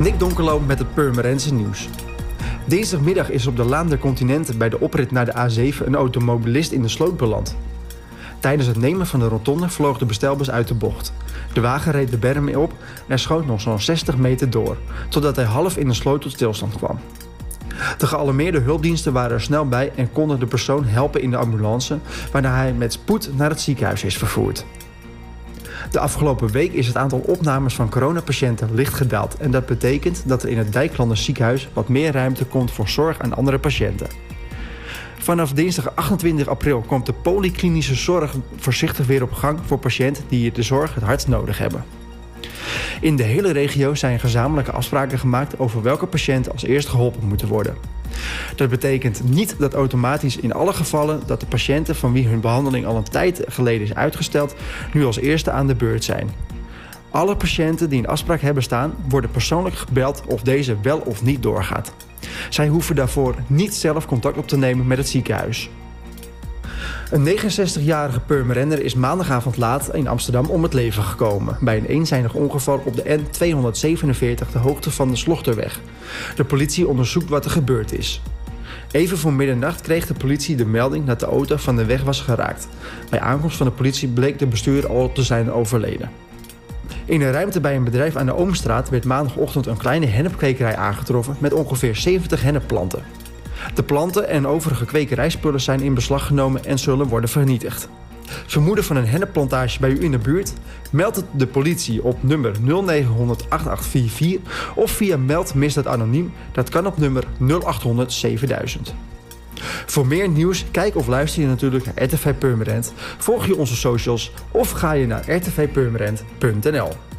Nick Donkerlo met het Purmerendse nieuws. Dinsdagmiddag is op de Laan der Continenten bij de oprit naar de A7 een automobilist in de sloot beland. Tijdens het nemen van de rotonde vloog de bestelbus uit de bocht. De wagen reed de berm op en schoot nog zo'n 60 meter door, totdat hij half in de sloot tot stilstand kwam. De gealarmeerde hulpdiensten waren er snel bij en konden de persoon helpen in de ambulance, waarna hij met spoed naar het ziekenhuis is vervoerd. De afgelopen week is het aantal opnames van coronapatiënten licht gedaald en dat betekent dat er in het Dijklander ziekenhuis wat meer ruimte komt voor zorg aan andere patiënten. Vanaf dinsdag 28 april komt de polyklinische zorg voorzichtig weer op gang voor patiënten die de zorg het hardst nodig hebben. In de hele regio zijn gezamenlijke afspraken gemaakt over welke patiënten als eerst geholpen moeten worden. Dat betekent niet dat automatisch in alle gevallen dat de patiënten van wie hun behandeling al een tijd geleden is uitgesteld, nu als eerste aan de beurt zijn. Alle patiënten die een afspraak hebben staan, worden persoonlijk gebeld of deze wel of niet doorgaat. Zij hoeven daarvoor niet zelf contact op te nemen met het ziekenhuis. Een 69-jarige Purmerender is maandagavond laat in Amsterdam om het leven gekomen... bij een eenzijdig ongeval op de N247, de hoogte van de Slochterweg. De politie onderzoekt wat er gebeurd is. Even voor middernacht kreeg de politie de melding dat de auto van de weg was geraakt. Bij aankomst van de politie bleek de bestuurder al te zijn overleden. In een ruimte bij een bedrijf aan de Oomstraat werd maandagochtend een kleine hennepkwekerij aangetroffen met ongeveer 70 hennepplanten. De planten en overige kwekerijspullen zijn in beslag genomen en zullen worden vernietigd. Vermoeden van een hennepplantage bij u in de buurt? Meld het de politie op nummer 0900 8844 of via Meld Misdaad Anoniem. Dat kan op nummer 0800 7000. Voor meer nieuws, kijk of luister je natuurlijk naar RTV Purmerend. Volg je onze socials of ga je naar rtvpurmerend.nl.